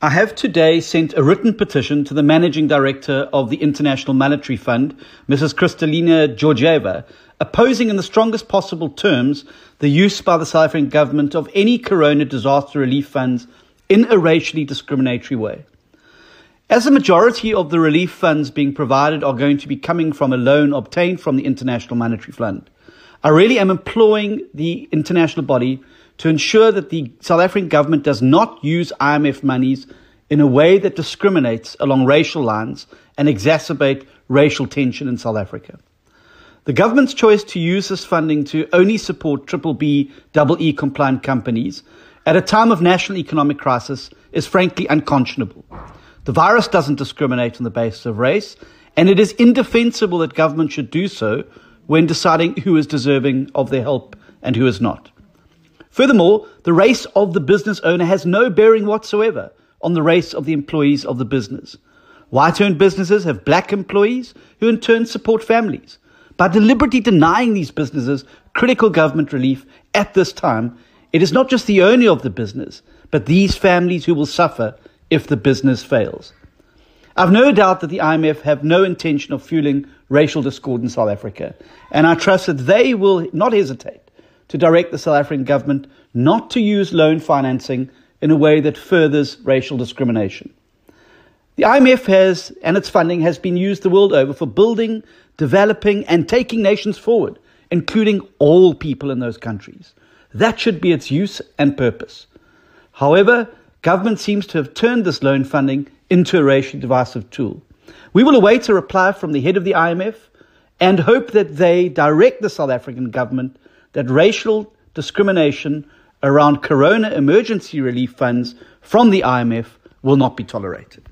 I have today sent a written petition to the Managing Director of the International Monetary Fund, Mrs. Kristalina Georgieva, opposing in the strongest possible terms the use by the South African government of any corona disaster relief funds in a racially discriminatory way. As the majority of the relief funds being provided are going to be coming from a loan obtained from the International Monetary Fund, I really am imploring the international body to ensure that the South African government does not use IMF monies in a way that discriminates along racial lines and exacerbate racial tension in South Africa. The government's choice to use this funding to only support triple B, double E compliant companies at a time of national economic crisis is frankly unconscionable. The virus doesn't discriminate on the basis of race, and it is indefensible that government should do so when deciding who is deserving of their help and who is not. Furthermore, the race of the business owner has no bearing whatsoever on the race of the employees of the business. White owned businesses have black employees who in turn support families. By deliberately denying these businesses critical government relief at this time, it is not just the owner of the business, but these families who will suffer if the business fails. I've no doubt that the IMF have no intention of fueling racial discord in South Africa, and I trust that they will not hesitate to direct the South African government not to use loan financing in a way that furthers racial discrimination. The IMF has, and its funding has been used the world over for building, developing, and taking nations forward, including all people in those countries. That should be its use and purpose. However, government seems to have turned this loan funding into a racially divisive tool. We will await a reply from the head of the IMF and hope that they direct the South African government that racial discrimination around corona emergency relief funds from the IMF will not be tolerated.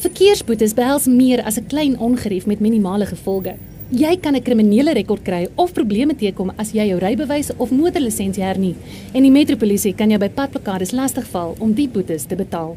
Verkeersboetes behels meer as 'n klein ongerief met minimale gevolge. Jy kan 'n kriminele rekord kry of probleme teekom as jy jou rybewys of motorlisensie hernie en die metropolisie kan jou by padblokkades lastigval om die boetes te betaal.